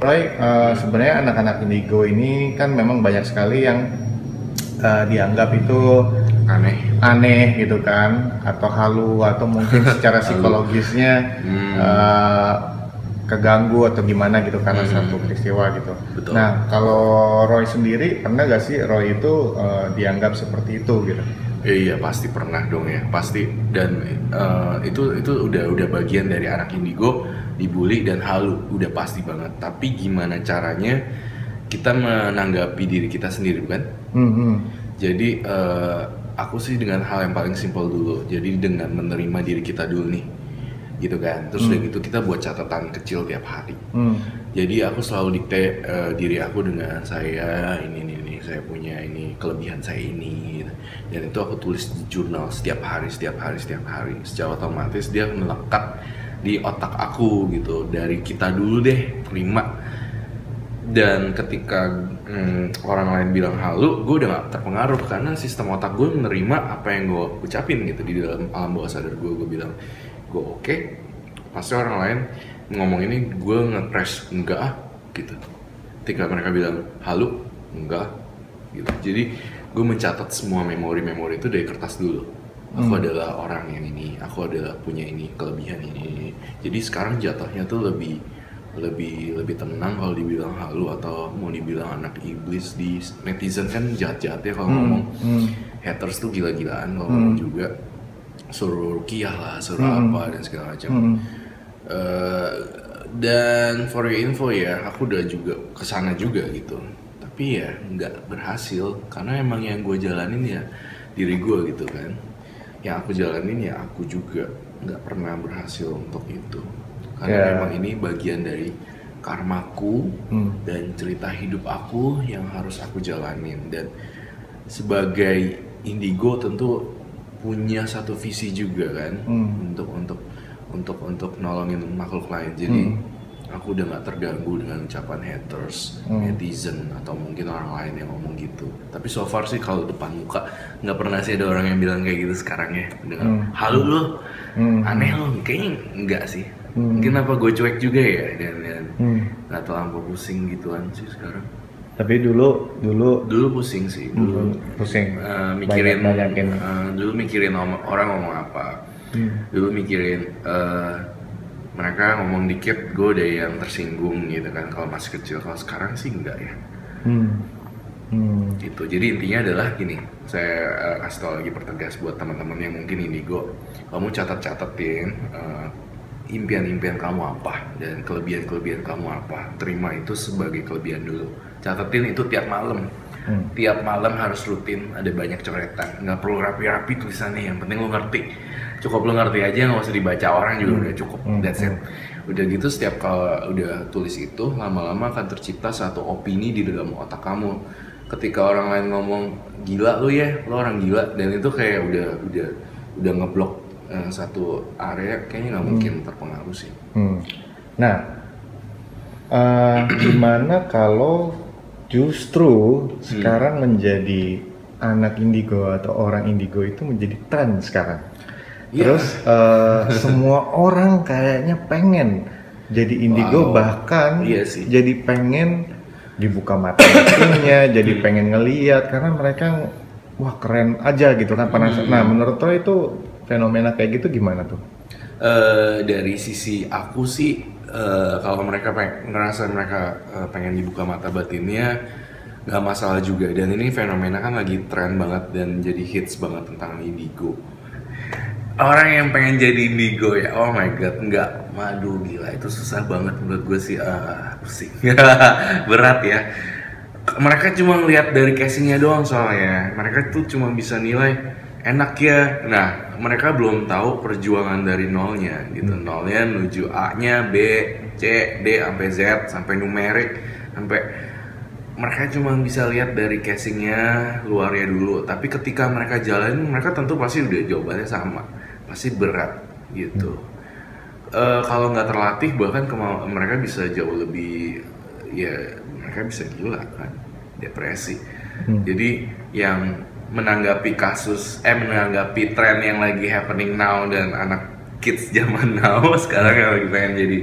Roy, uh, sebenarnya anak-anak indigo ini kan memang banyak sekali yang uh, dianggap itu aneh aneh gitu kan atau halu atau mungkin secara psikologisnya hmm. uh, keganggu atau gimana gitu karena hmm. satu peristiwa gitu. Betul. Nah kalau Roy sendiri pernah gak sih Roy itu uh, dianggap seperti itu gitu? Ya, iya pasti pernah dong ya pasti. Dan uh, itu itu udah udah bagian dari anak indigo dibully dan halu udah pasti banget. Tapi gimana caranya kita menanggapi diri kita sendiri kan mm -hmm. jadi uh, aku sih dengan hal yang paling simpel dulu. Jadi dengan menerima diri kita dulu nih gitu kan terus mm. udah gitu kita buat catatan kecil tiap hari mm. jadi aku selalu dikte uh, diri aku dengan saya ini ini ini saya punya ini kelebihan saya ini gitu. dan itu aku tulis di jurnal setiap hari setiap hari setiap hari secara otomatis dia melekat di otak aku gitu dari kita dulu deh terima dan ketika hmm, orang lain bilang halu gue udah gak terpengaruh karena sistem otak gue menerima apa yang gue ucapin gitu di dalam alam bawah sadar gue gue bilang gue oke okay, pasti orang lain ngomong ini gue nge enggak ah gitu ketika mereka bilang halu enggak gitu jadi gue mencatat semua memori-memori itu dari kertas dulu aku hmm. adalah orang yang ini aku adalah punya ini kelebihan ini jadi sekarang jatuhnya tuh lebih lebih lebih tenang kalau dibilang halu atau mau dibilang anak iblis di netizen kan jahat-jahat ya kalau hmm. ngomong hmm. haters tuh gila-gilaan kalau hmm. ngomong juga suruh rukiah lah suruh hmm. apa dan segala macam hmm. uh, dan for your info ya aku udah juga ke sana juga gitu tapi ya nggak berhasil karena emang yang gue jalanin ya diri gue gitu kan yang aku jalanin ya aku juga nggak pernah berhasil untuk itu karena yeah. memang ini bagian dari karmaku hmm. dan cerita hidup aku yang harus aku jalanin dan sebagai indigo tentu punya satu visi juga kan hmm. untuk untuk untuk untuk nolongin makhluk lain jadi hmm aku udah gak terganggu dengan ucapan haters, hmm. netizen atau mungkin orang lain yang ngomong gitu. Tapi so far sih kalau depan muka nggak pernah sih ada orang yang bilang kayak gitu sekarang ya. Dengan hmm. halu lo, hmm. aneh lo, kayaknya enggak sih. Hmm. Mungkin apa gue cuek juga ya dan, dan hmm. gak terlalu pusing gituan sih sekarang. Tapi dulu dulu dulu pusing sih, dulu pusing. Uh, mikirin banyak, uh, dulu mikirin orang ngomong apa. Hmm. Dulu mikirin uh, mereka ngomong dikit gue udah yang tersinggung gitu kan kalau masih kecil kalau sekarang sih enggak ya hmm. Hmm. gitu jadi intinya adalah gini saya uh, kasih tau lagi pertegas buat teman-teman yang mungkin indigo kamu catat-catatin uh, impian-impian kamu apa dan kelebihan-kelebihan kamu apa? Terima itu sebagai kelebihan dulu. Catatin itu tiap malam. Hmm. tiap malam harus rutin ada banyak coretan. Nggak perlu rapi-rapi tulisannya yang penting lo ngerti. Cukup lo ngerti aja nggak usah dibaca orang juga hmm. udah cukup. Hmm. that's it. Udah gitu setiap kalau udah tulis itu lama-lama akan tercipta satu opini di dalam otak kamu. Ketika orang lain ngomong gila lo ya lo orang gila. Dan itu kayak udah udah udah ngeblok uh, satu area kayaknya nggak mungkin hmm. terpengaruh sih hmm. nah uh, gimana kalau justru hmm. sekarang menjadi anak indigo atau orang indigo itu menjadi tren sekarang Yeah. Terus uh, semua orang kayaknya pengen jadi indigo wow. bahkan iya sih. jadi pengen dibuka mata batinnya, jadi pengen ngeliat karena mereka wah keren aja gitu kan panas. Hmm. Nah menurut lo itu fenomena kayak gitu gimana tuh? Uh, dari sisi aku sih uh, kalau mereka pengen, ngerasa mereka uh, pengen dibuka mata batinnya nggak masalah juga. Dan ini fenomena kan lagi tren banget dan jadi hits banget tentang indigo. Orang yang pengen jadi indigo ya oh my god nggak. Madu gila itu susah banget menurut gue sih. Uh, pusing berat ya. Mereka cuma lihat dari casingnya doang soalnya. Mereka tuh cuma bisa nilai enak ya nah mereka belum tahu perjuangan dari nolnya gitu hmm. nolnya menuju A nya B C D sampai Z sampai numerik sampai mereka cuma bisa lihat dari casingnya luarnya dulu tapi ketika mereka jalan mereka tentu pasti udah jawabannya sama pasti berat gitu. Hmm. Uh, kalau nggak terlatih bahkan mereka bisa jauh lebih ya mereka bisa gila kan depresi. Hmm. Jadi yang menanggapi kasus eh menanggapi tren yang lagi happening now dan anak kids zaman now sekarang yang lagi pengen jadi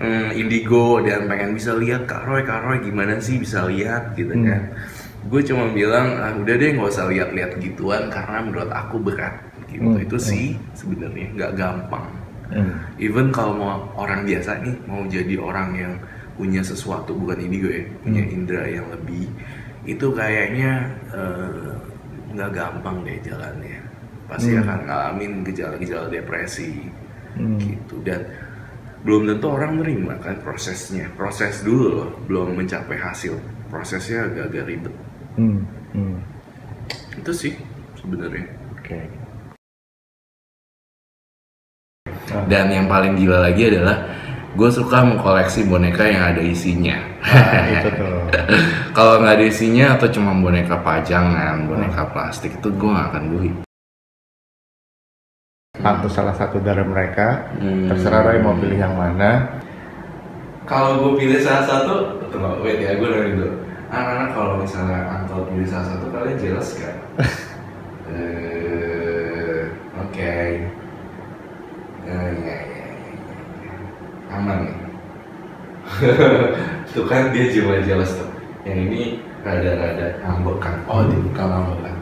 mm, indigo dan pengen bisa lihat Kak Roy, Kak Roy gimana sih bisa lihat gitu Hmm. kan. Gue cuma bilang ah, udah deh nggak usah lihat-lihat gituan karena menurut aku berat gitu. Hmm, Itu sih sebenarnya nggak gampang. Hmm. Even kalau mau orang biasa nih mau jadi orang yang punya sesuatu bukan indigo ya, punya Hmm. indera yang lebih itu kayaknya eh, nggak gampang deh jalannya. Pasti Hmm. akan ngalamin gejala-gejala depresi Hmm. gitu dan belum tentu orang menerima kan prosesnya. Proses dulu loh, belum mencapai hasil. Prosesnya agak-agak ribet. Hmm. Hmm. Itu sih sebenarnya. Oke. Dan yang paling gila lagi adalah gue suka mengkoleksi boneka yang ada isinya. Nah, itu tuh. Kalau nggak ada isinya atau cuma boneka pajangan, boneka plastik itu gue nggak akan beli. Atau salah satu dari mereka, Hmm. terserah Roy mau pilih yang mana. Kalau gue pilih salah satu, tunggu, wait ya, gue nanya dulu. Anak-anak kalau misalnya Anto pilih salah satu, kalian jelas kan? Eh, oke. Ya, ya, ya. Aman nih. tuh kan dia jiwa jelas tuh. Yang ini rada-rada ngambek kan? Oh, dia bukan ngambek kan?